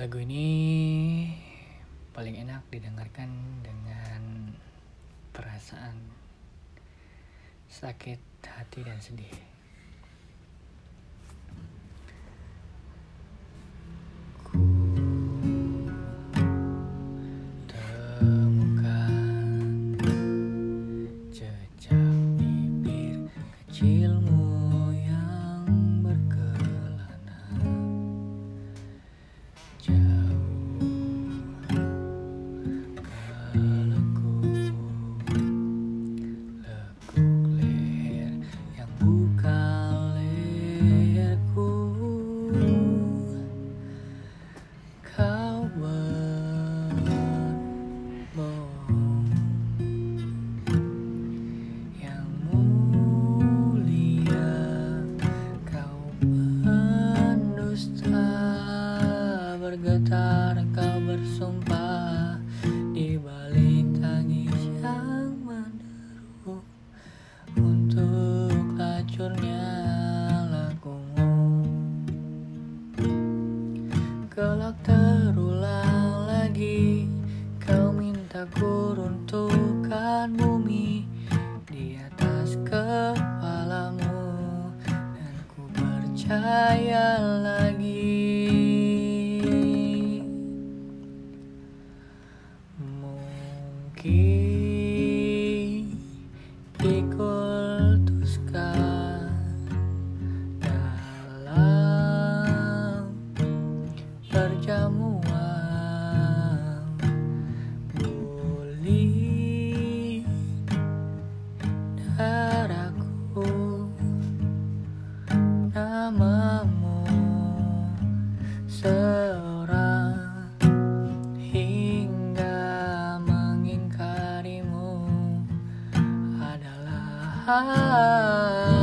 Lagu ini paling enak didengarkan dengan perasaan sakit hati dan sedih. Ku temukan jejak bibir kecilmu bergetar kau bersumpah di balik tangis yang menderu. Untuk hancurnya lakumu. Kelak terulang lagi kau minta ku bumi di atas kepalamu. Dan ku percaya mungkin dikultuskan dalam perjamuan buli darahku namamu seorang high.